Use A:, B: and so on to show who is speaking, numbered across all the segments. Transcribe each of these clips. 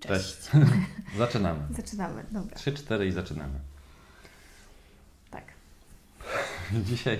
A: Cześć. zaczynamy.
B: Zaczynamy, dobra.
A: Trzy, cztery i zaczynamy.
B: Tak.
A: Dzisiaj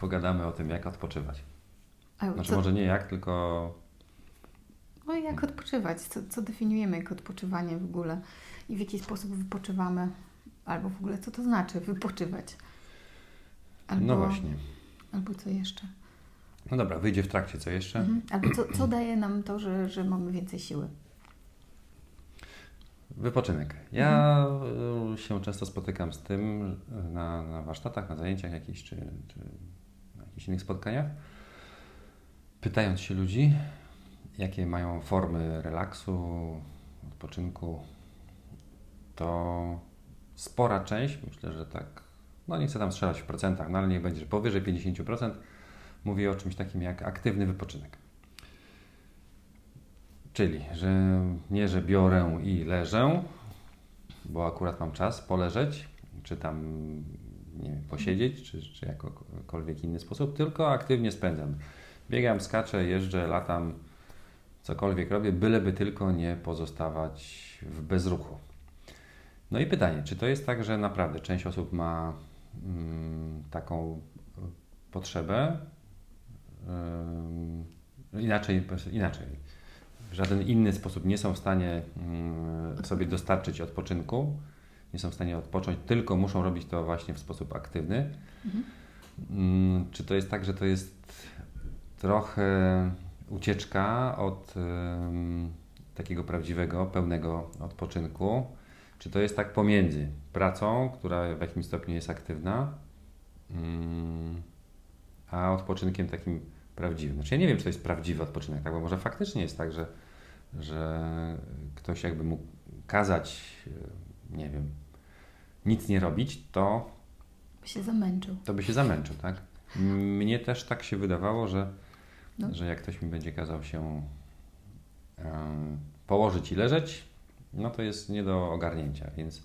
A: pogadamy o tym, jak odpoczywać.
B: A
A: Znaczy
B: co,
A: może nie jak, tylko
B: no jak odpoczywać? Co, co definiujemy jako odpoczywanie w ogóle? I w jaki sposób wypoczywamy? Albo w ogóle co to znaczy wypoczywać? Albo,
A: no właśnie.
B: Albo co jeszcze?
A: No dobra, wyjdzie w trakcie, co jeszcze?
B: Mhm. Albo co, co daje nam to, że, że mamy więcej siły?
A: Wypoczynek. Ja y, się często spotykam z tym na, na warsztatach, na zajęciach jakichś, czy, czy na jakichś innych spotkaniach, pytając się ludzi, jakie mają formy relaksu, odpoczynku, to spora część, myślę, że tak, no nie chcę tam strzelać w procentach, no ale niech będzie, że powyżej 50% mówi o czymś takim jak aktywny wypoczynek. Czyli, że nie, że biorę i leżę, bo akurat mam czas poleżeć, czy tam nie wiem, posiedzieć, czy, czy jakokolwiek inny sposób, tylko aktywnie spędzam. Biegam, skaczę, jeżdżę, latam, cokolwiek robię, byleby tylko nie pozostawać w bezruchu. No i pytanie, czy to jest tak, że naprawdę część osób ma mm, taką potrzebę, yy, inaczej, inaczej, w żaden inny sposób nie są w stanie yy, sobie dostarczyć odpoczynku, nie są w stanie odpocząć, tylko muszą robić to właśnie w sposób aktywny. Mhm. Yy, czy to jest tak, że to jest trochę ucieczka od takiego prawdziwego, pełnego odpoczynku? Czy to jest tak pomiędzy pracą, która w jakimś stopniu jest aktywna, a odpoczynkiem takim prawdziwym? Znaczy ja nie wiem, czy to jest prawdziwy odpoczynek, tak? bo może faktycznie jest tak, że, że ktoś jakby mógł kazać, e, nie wiem, nic nie robić, to
B: by się zamęczył.
A: To by się zamęczył, tak? Mnie też tak się wydawało, że, no. że jak ktoś mi będzie kazał się um, położyć i leżeć, no to jest nie do ogarnięcia, więc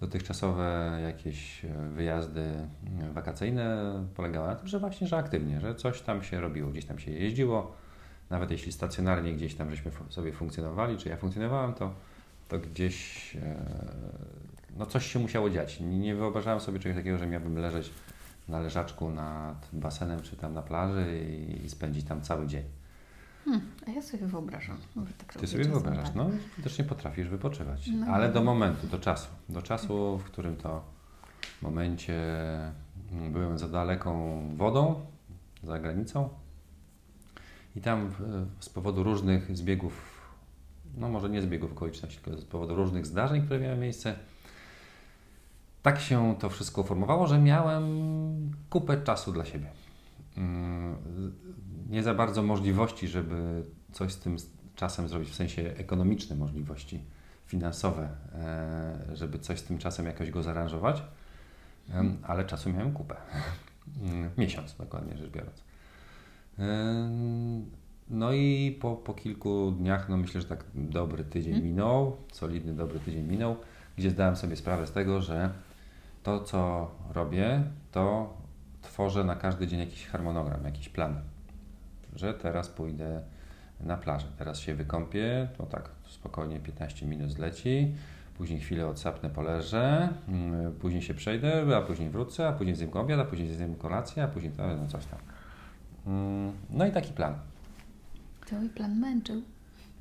A: dotychczasowe jakieś e, wyjazdy e, wakacyjne polegały na tym, że właśnie, że aktywnie, że coś tam się robiło, gdzieś tam się jeździło, nawet jeśli stacjonarnie gdzieś tam żeśmy sobie funkcjonowali, czy ja funkcjonowałem, to, to gdzieś e, no coś się musiało dziać. Nie wyobrażałem sobie czegoś takiego, że miałbym leżeć na leżaczku nad basenem, czy tam na plaży i, spędzić tam cały dzień.
B: Hmm, a ja sobie wyobrażam. Tak
A: Ty sobie wyobrażasz, tak. no widocznie potrafisz wypoczywać. No. Ale do momentu, do czasu. Do czasu, w którym to momencie mm, byłem za daleką wodą, za granicą i tam z powodu różnych zbiegów, no może nie zbiegów okoliczności, tylko z powodu różnych zdarzeń, które miały miejsce, tak się to wszystko formowało, że miałem kupę czasu dla siebie. Mm, nie za bardzo możliwości, żeby coś z tym czasem zrobić, w sensie ekonomiczne możliwości finansowe, e, żeby coś z tym czasem jakoś go zaaranżować, ale czasu miałem kupę. Miesiąc dokładnie rzecz biorąc. No i po, po kilku dniach, no myślę, że tak dobry tydzień hmm. minął, solidny dobry tydzień minął, gdzie zdałem sobie sprawę z tego, że to, co robię, to tworzę na każdy dzień jakiś harmonogram, jakiś plan. Że teraz pójdę na plażę, teraz się wykąpię, to tak spokojnie 15 minut zleci, później chwilę odsapnę, poleżę, mm, później się przejdę, a później wrócę, a później zjem obiad, a później zjem kolację, a później to, no coś tam. Mm, no i taki plan.
B: Cały plan męczył.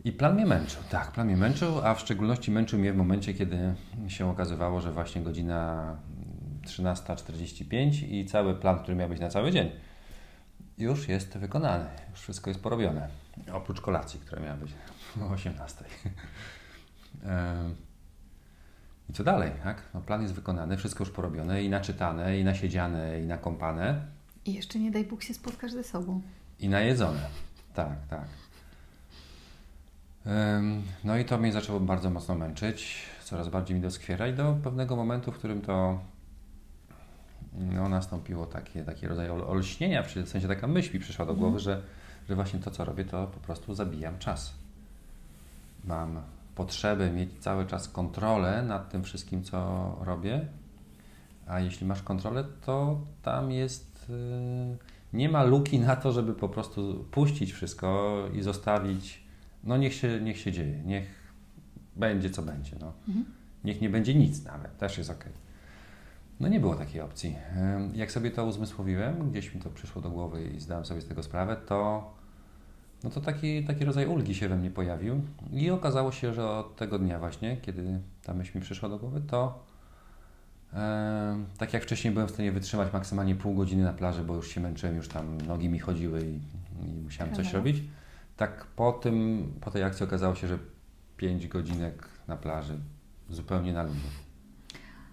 A: I plan mnie męczył, tak, plan mnie męczył, a w szczególności męczył mnie w momencie, kiedy się okazywało, że właśnie godzina 13.45 i cały plan, który miał być na cały dzień, już jest wykonany, już wszystko jest porobione. Oprócz kolacji, która miała być o 18. I co dalej, tak? No, plan jest wykonany, wszystko już porobione i naczytane, i nasiedziane, i nakąpane.
B: I jeszcze nie daj Bóg się spotkasz ze sobą.
A: I najedzone. Tak, tak. No i to mnie zaczęło bardzo mocno męczyć, coraz bardziej mi doskwiera i do pewnego momentu, w którym to no, nastąpiło takie, taki rodzaj olśnienia, w sensie taka myśl mi przyszła do mhm. głowy, że, że właśnie to, co robię, to po prostu zabijam czas. Mam potrzebę mieć cały czas kontrolę nad tym wszystkim, co robię, a jeśli masz kontrolę, to tam jest... Yy, nie ma luki na to, żeby po prostu puścić wszystko i zostawić, no niech się, niech się dzieje, niech, będzie co będzie. No. Mhm. Niech nie będzie nic nawet, też jest ok. No nie było takiej opcji. Jak sobie to uzmysłowiłem, gdzieś mi to przyszło do głowy i zdałem sobie z tego sprawę, to, no to taki, taki rodzaj ulgi się we mnie pojawił i okazało się, że od tego dnia właśnie, kiedy ta myśl mi przyszła do głowy, to tak jak wcześniej byłem w stanie wytrzymać maksymalnie pół godziny na plaży, bo już się męczyłem, już tam nogi mi chodziły i, i musiałem coś robić, tak po tym, po tej akcji okazało się, że 5 godzinek na plaży zupełnie na luzie.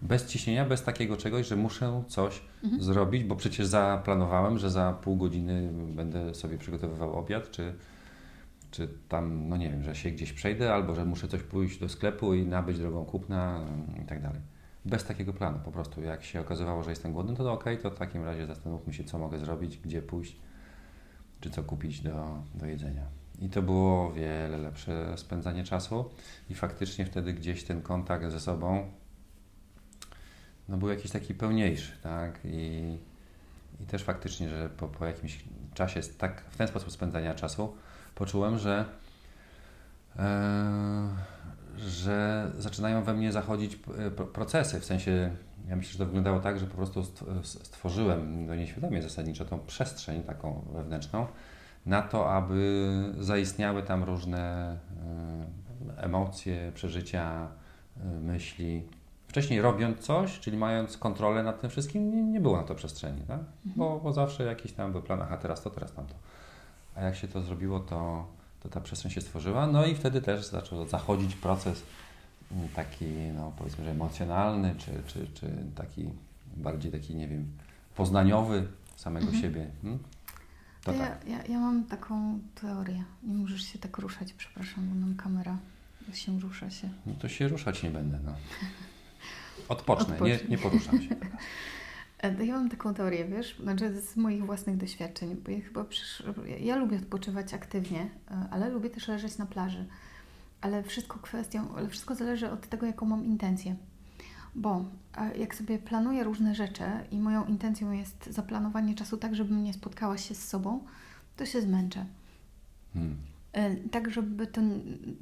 A: Bez ciśnienia, bez takiego czegoś, że muszę coś mhm. zrobić, bo przecież zaplanowałem, że za pół godziny będę sobie przygotowywał obiad, czy, czy tam, no nie wiem, że się gdzieś przejdę, albo że muszę coś pójść do sklepu i nabyć drogą kupna i tak dalej. Bez takiego planu po prostu. Jak się okazywało, że jestem głodny, to, to ok, to w takim razie zastanówmy się, co mogę zrobić, gdzie pójść, czy co kupić do, do jedzenia. I to było wiele lepsze spędzanie czasu i faktycznie wtedy gdzieś ten kontakt ze sobą no, był jakiś taki pełniejszy, tak? I, i też faktycznie, że po, po jakimś czasie tak, w ten sposób spędzania czasu poczułem, że e, że zaczynają we mnie zachodzić procesy, w sensie ja myślę, że to wyglądało tak, że po prostu stworzyłem no nieświadomie zasadniczo tą przestrzeń taką wewnętrzną, na to, aby zaistniały tam różne e, emocje, przeżycia, e, myśli. Wcześniej robiąc coś, czyli mając kontrolę nad tym wszystkim, nie, było na to przestrzeni, tak? Mhm. bo, bo zawsze jakiś tam był plan, aha, teraz to, teraz tamto. A jak się to zrobiło, to, to ta przestrzeń się stworzyła, no i wtedy też zaczął zachodzić proces mm, taki, no powiedzmy, że emocjonalny, czy, czy, czy taki bardziej taki, nie wiem, poznaniowy samego mhm. siebie. Hmm?
B: To ja, tak. ja, ja mam taką teorię. Nie możesz się tak ruszać, przepraszam, bo mam kamera. Się rusza się.
A: No to się ruszać nie będę. No. Odpocznę, Nie, nie poruszam się teraz.
B: E, ja mam taką teorię, wiesz, znaczy z moich własnych doświadczeń, bo ja chyba przysz... ja lubię odpoczywać aktywnie, e, ale lubię też leżeć na plaży. Ale wszystko kwestią, ale wszystko zależy od tego, jaką mam intencję. Bo jak sobie planuję różne rzeczy i moją intencją jest zaplanowanie czasu tak, żebym nie spotkała się z sobą, to się zmęczę. Hmm. E, tak, żeby to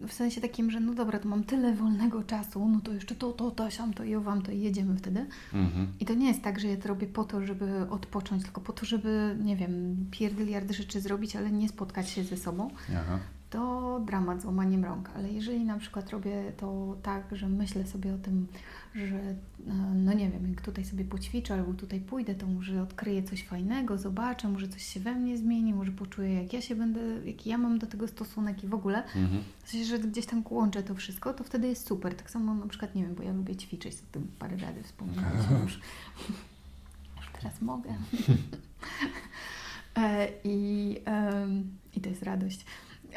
B: w sensie takim, że no dobra, to mam tyle wolnego czasu, no to jeszcze to, to, to, siam, to i owam, to i jedziemy wtedy. Mhm. I to nie jest tak, że ja to robię po to, żeby odpocząć, tylko po to, żeby, nie wiem, pierdyliard rzeczy zrobić, ale nie spotkać się ze sobą. Aha to dramat z łamaniem rąk, ale jeżeli na przykład robię to tak, że myślę sobie o tym, że e, no nie wiem, jak tutaj sobie poćwiczę albo tutaj pójdę, to może odkryję coś fajnego, zobaczę, może coś się we mnie zmieni, może poczuję, jak ja się będę, jaki ja mam do tego stosunek i w ogóle. Mhm. W sensie, że gdzieś tam łączę to wszystko, to wtedy jest super. Tak samo na przykład, nie wiem, bo ja lubię ćwiczyć, o tym parę razy wspomniałam już. już teraz mogę. E, I, I to jest radość.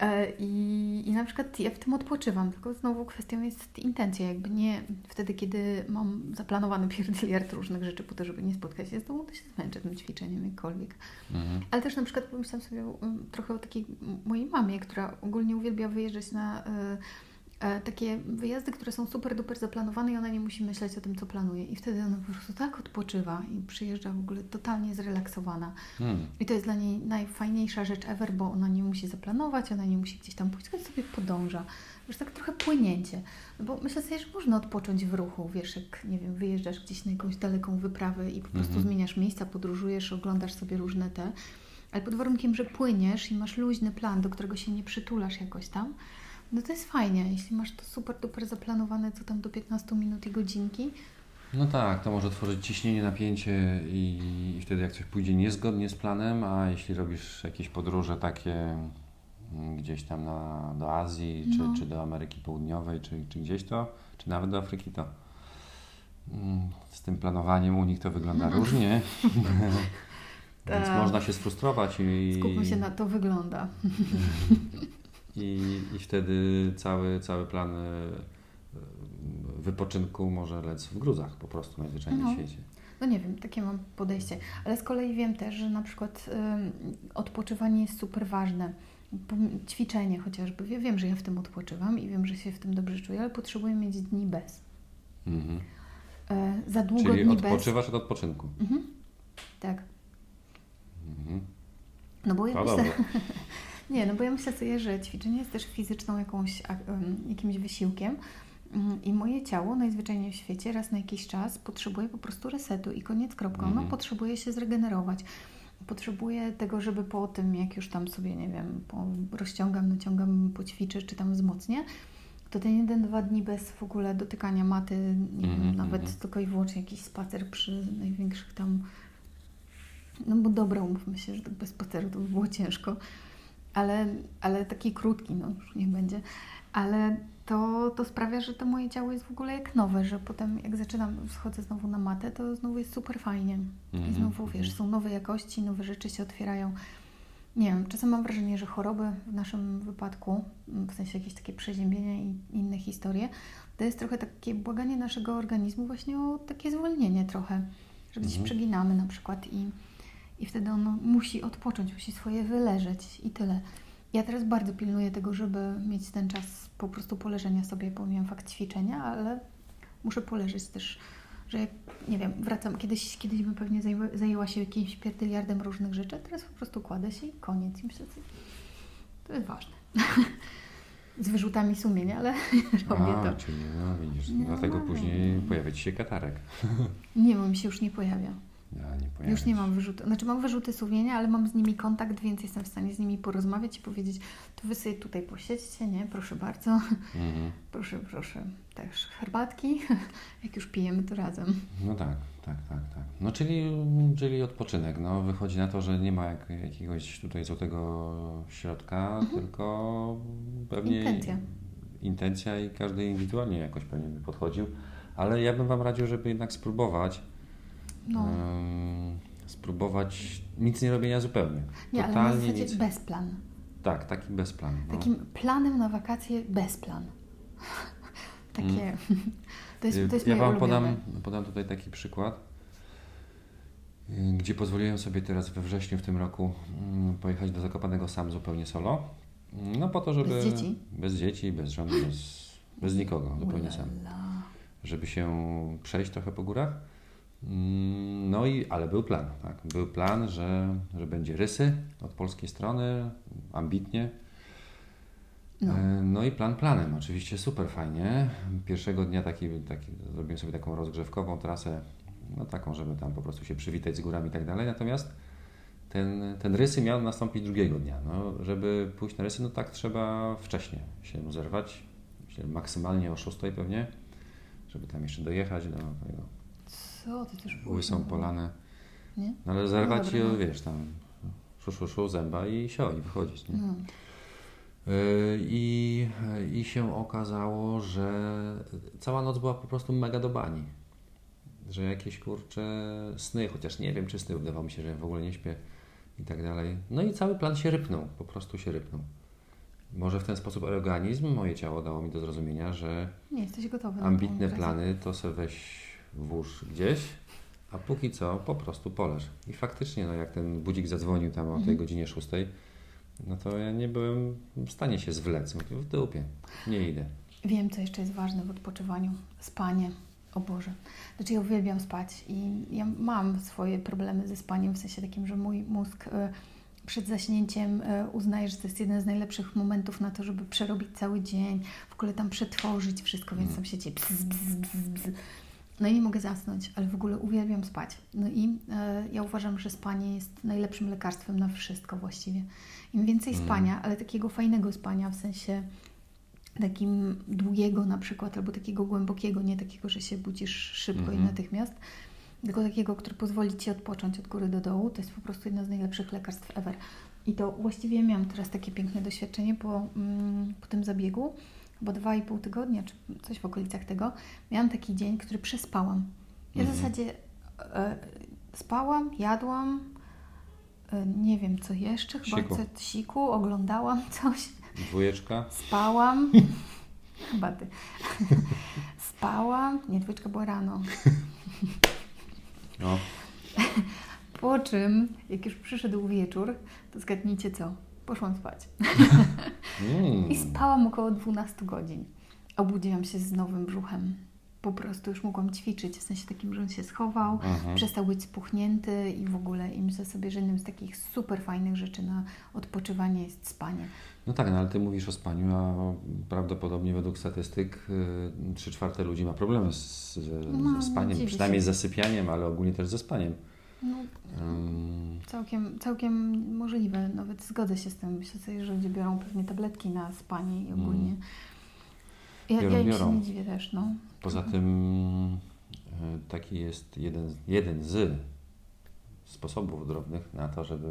B: E, I, I na przykład ja w tym odpoczywam, tylko znowu kwestią jest intencja, jakby nie wtedy, kiedy mam zaplanowany pierdyliard różnych rzeczy po to, żeby nie spotkać się z tobą, to się zmęczę tym ćwiczeniem jakkolwiek. Mhm. Ale też na przykład pomyślałam sobie um, trochę o takiej mojej mamie, która ogólnie uwielbia wyjeżdżać na y, takie wyjazdy, które są super duper zaplanowane i ona nie musi myśleć o tym, co planuje. I wtedy ona po prostu tak odpoczywa i przyjeżdża w ogóle totalnie zrelaksowana. Hmm. I to jest dla niej najfajniejsza rzecz ever, bo ona nie musi zaplanować, ona nie musi gdzieś tam pójść, tylko sobie podąża. Wiesz, tak trochę płynięcie. No bo myślę sobie, że można odpocząć w ruchu, wiesz, jak, nie wiem, wyjeżdżasz gdzieś na jakąś daleką wyprawę i po prostu mhm. zmieniasz miejsca, podróżujesz, oglądasz sobie różne te, ale pod warunkiem, że płyniesz i masz luźny plan, do którego się nie przytulasz jakoś tam, no to jest fajnie, jeśli masz to super, duper zaplanowane, co tam do 15 minut i godzinki.
A: No tak, to może tworzyć ciśnienie, napięcie i, i wtedy jak coś pójdzie niezgodnie z planem, a jeśli robisz jakieś podróże takie mm, gdzieś tam na, do Azji, czy, no. czy do Ameryki Południowej, czy, czy gdzieś to, czy nawet do Afryki, to mm, z tym planowaniem u nich to wygląda różnie. Więc tak. można się sfrustrować i...
B: Skupmy się na to wygląda.
A: I, i wtedy cały, cały plan e, wypoczynku może lec w gruzach po prostu najzwyczajniej no. w świecie.
B: No nie wiem, takie mam podejście. Ale z kolei wiem też, że na przykład y, odpoczywanie jest super ważne. Ćwiczenie chociażby. Ja wiem, że ja w tym odpoczywam i wiem, że się w tym dobrze czuję, ale potrzebuję mieć dni bez. Mhm. Y, za długo
A: Czyli
B: dni
A: odpoczywasz
B: bez.
A: od odpoczynku.
B: Mhm. Tak. Mhm. No bo ja myślę, Nie, no bo ja myślę sobie, że ćwiczenie jest też fizyczną jakąś, jakimś wysiłkiem mm, i moje ciało najzwyczajniej w świecie raz na jakiś czas potrzebuje po prostu resetu i koniec kropką. No mhm. potrzebuje się zregenerować. Potrzebuję tego, żeby po tym, jak już tam sobie, nie wiem, rozciągam, naciągam, poćwiczę, czy tam wzmocnię, to ten jeden, dwa dni bez w ogóle dotykania maty, nie wiem, mm-hmm. nawet mhm. tylko i wyłącznie jakiś spacer przy największych tam. No bo dobra, umówmy się, że bez spaceru to by było ciężko, ale, ale taki krótki, no już niech będzie. Ale to, to sprawia, że to moje ciało jest w ogóle jak nowe, że potem jak zaczynam, schodzę znowu na matę, to znowu jest super fajnie. Mm-hmm. I mhm, znowu, wiesz, mhm. są nowe jakości, nowe rzeczy się otwierają nie wiem, czasem mam wrażenie, że choroby w naszym wypadku, w sensie jakieś takie przeziębienia i inne historie, to jest trochę takie błaganie naszego organizmu właśnie o takie zwolnienie trochę, że gdzieś mhm. przeginamy na przykład i, i wtedy on musi odpocząć, musi swoje wyleżeć i tyle. Ja teraz bardzo pilnuję tego, żeby mieć ten czas po prostu poleżenia sobie, pomijam fakt ćwiczenia, ale muszę poleżeć też że jak, nie wiem, wracam, kiedyś, kiedyś bym pewnie zajęła, zajęła się jakimś pierdyliardem różnych rzeczy, teraz po prostu kładę się i koniec. I myślę, to jest ważne. Z wyrzutami sumienia, ale robię
A: A, to. czyli no widzisz, no, dlatego no, później no. pojawia Ci się katarek.
B: Nie, bo mi się już nie pojawia.
A: Ja nie
B: Już nie mam wyrzutu. Znaczy mam wyrzuty sumienia, ale mam z nimi kontakt, więc jestem w stanie z nimi porozmawiać i powiedzieć, to wy sobie tutaj posiedźcie, nie? Proszę bardzo. Mhm. Proszę, proszę. Też herbatki. Jak już pijemy, to razem.
A: No tak, tak, tak, tak. No czyli, czyli odpoczynek. No wychodzi na to, że nie ma jak, jakiegoś tutaj złotego środka, mhm. tylko pewnie
B: intencja.
A: intencja i każdy indywidualnie jakoś pewnie by podchodził. Ale ja bym Wam radził, żeby jednak spróbować no. spróbować nic nie robienia zupełnie.
B: Nie, Totalnie ale nic... bez plan.
A: Tak, taki bez plan.
B: No. Takim planem na wakacje bez plan. Takie. Mm. To jest, to jest
A: ja Wam podam, podam tutaj taki przykład, gdzie pozwoliłem sobie teraz we wrześniu w tym roku mm, pojechać do Zakopanego sam zupełnie solo. No po to, żeby...
B: Bez dzieci?
A: Bez dzieci, bez żony, bez, bez nikogo, zupełnie sam. Żeby się przejść trochę po górach. Mm, no i, ale był plan, tak. Był plan, że, że będzie rysy od polskiej strony, ambitnie. No. E, no. i plan planem, oczywiście super fajnie. Pierwszego dnia taki, taki, zrobiłem sobie taką rozgrzewkową trasę, no taką, żeby tam po prostu się przywitać z górami i tak dalej. Natomiast ten, ten rysy miał nastąpić drugiego dnia. No, żeby pójść na rysy, no tak trzeba wcześniej się zerwać, maksymalnie o 6 pewnie, żeby tam jeszcze dojechać do tego
B: co, ty też
A: Łysą polanę. Nie? No ale zerwać no, no. wiesz, tam szu, szu, szu, zęba i sio, i wychodzić, nie? No. Y, I, I się okazało, że cała noc była po prostu mega do bani. Że jakieś kurcze sny, chociaż nie wiem czy sny, wydawało mi się, że w ogóle nie śpię i tak dalej. No i cały plan się rypnął, po prostu się rypnął. Może w ten sposób organizm, moje ciało dało mi do zrozumienia, że
B: nie jesteś gotowy
A: ambitne plany to sobie weź włóż gdzieś, a póki co po prostu poleż. I faktycznie, no jak ten budzik zadzwonił tam o tej mhm. godzinie szóstej, no to ja nie byłem w stanie się zwlec. Mówię, w dupie, nie idę.
B: Wiem, co jeszcze jest ważne w odpoczywaniu. Spanie. O Boże. Znaczy ja uwielbiam spać i ja mam swoje problemy ze spaniem, w sensie takim, że mój mózg y, przed zaśnięciem y, uznaje, że to jest jeden z najlepszych momentów na to, żeby przerobić cały dzień, w ogóle tam przetworzyć wszystko, więc mm. tam siedzi bzz, bzz, bzz, bzz. No i nie mogę zasnąć, ale w ogóle uwielbiam spać. No i e, ja uważam, że spanie jest najlepszym lekarstwem na wszystko właściwie. Im więcej mm. spania, ale takiego fajnego spania, w sensie takim długiego na przykład, albo takiego głębokiego, nie takiego, że się budzisz szybko mm -hmm. i mhm. natychmiast, tylko takiego, który pozwoli Ci odpocząć od góry do dołu, to jest po prostu jedno z najlepszych lekarstw ever. I to właściwie miałam teraz takie piękne doświadczenie po, mm, po tym zabiegu, bo dwa i pół tygodnia, czy coś w okolicach tego, miałam taki dzień, który przespałam. Ja mhm. w zasadzie e, spałam, jadłam, e, nie wiem co jeszcze, chyba siku. siku, oglądałam coś.
A: Dwójeczka.
B: Spałam. chyba ty. spałam. Nie, dwójeczka była rano. no. Po czym, jak już przyszedł wieczór, to zgadnijcie co? poszłam spać. Mm. I spałam około 12 godzin. Obudziłam się z nowym brzuchem. po prostu już mogłam ćwiczyć, w sensie takim, że on się schował,
A: Mhm.
B: przestał być spuchnięty i w ogóle i myślę sobie, że jednym z takich super fajnych rzeczy na odpoczywanie jest spanie.
A: No tak, no ale Ty mówisz o spaniu, a prawdopodobnie według statystyk y, trzy czwarte ludzi ma problemy z, z,
B: No,
A: ze spaniem, przynajmniej z zasypianiem, ale ogólnie też ze spaniem.
B: No, całkiem, całkiem możliwe, nawet zgodzę się z tym. Myślę sobie, że ludzie biorą pewnie tabletki na spanie i ogólnie.
A: Mm.
B: Ja,
A: Biorą,
B: ja im się
A: biorą.
B: nie dziwię też, no.
A: Poza tym y, taki jest jeden, z- jeden z sposobów drobnych na to, żeby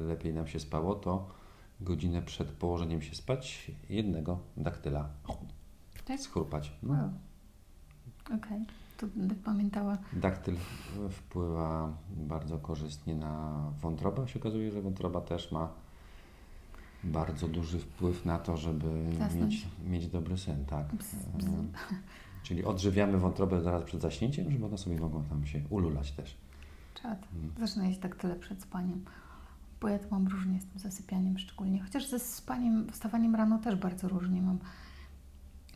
A: y, lepiej nam się spało, to godzinę przed położeniem się spać jednego daktyla
B: Tak?
A: schrupać. No.
B: Okej, to będę pamiętała.
A: Daktyl wpływa bardzo korzystnie na wątrobę. Się okazuje, że wątroba też ma bardzo duży wpływ na to, żeby
B: Zasnąć.
A: mieć, mieć dobry sen. Tak.
B: Bzz, bzz.
A: Czyli odżywiamy wątrobę zaraz przed zaśnięciem, żeby ona sobie mogła tam się ululać też.
B: Czad.
A: Mm.
B: Zacznę jeść tak tyle przed spaniem. Bo ja to mam różnie z tym zasypianiem szczególnie. Chociaż ze spaniem, wstawaniem rano też bardzo różnie mam.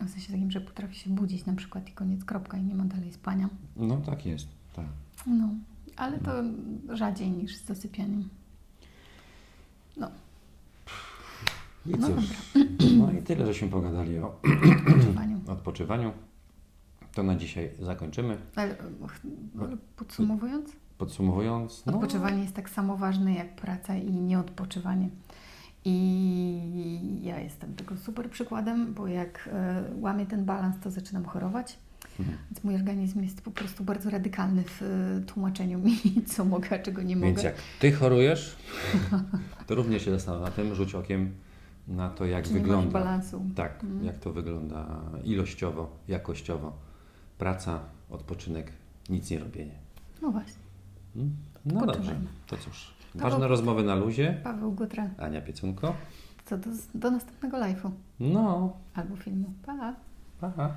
B: W sensie takim, że potrafię się budzić na przykład i koniec, kropka i nie ma dalej spania.
A: No tak jest. Tak.
B: No, ale to rzadziej niż z zasypianiem.
A: I
B: No
A: cóż, no i tyle, żeśmy pogadali o
B: Odpoczywaniu.
A: odpoczywaniu. To na dzisiaj zakończymy.
B: Ale podsumowując,
A: Podsumowując, no,
B: odpoczywanie jest tak samo ważne jak praca i nieodpoczywanie. I ja jestem tego super przykładem, bo jak e, łamię ten balans, to zaczynam chorować.
A: Mhm.
B: Więc mój organizm jest po prostu bardzo radykalny w e, tłumaczeniu mi, co mogę, a czego nie
A: Więc
B: mogę.
A: jak ty chorujesz, to również się zastanów na tym, rzuć okiem na to, jak
B: Czy nie
A: wygląda.
B: balansu.
A: Tak,
B: Mhm.
A: jak to wygląda ilościowo, jakościowo. Praca, odpoczynek, nic nie robienie.
B: No właśnie.
A: Mm? No dobrze, to cóż.
B: Paweł-
A: Ważne rozmowy na luzie.
B: Paweł Gutra,
A: Ania Piecunko.
B: co do, do następnego live'u
A: No,
B: albo filmu. Pa!
A: pa.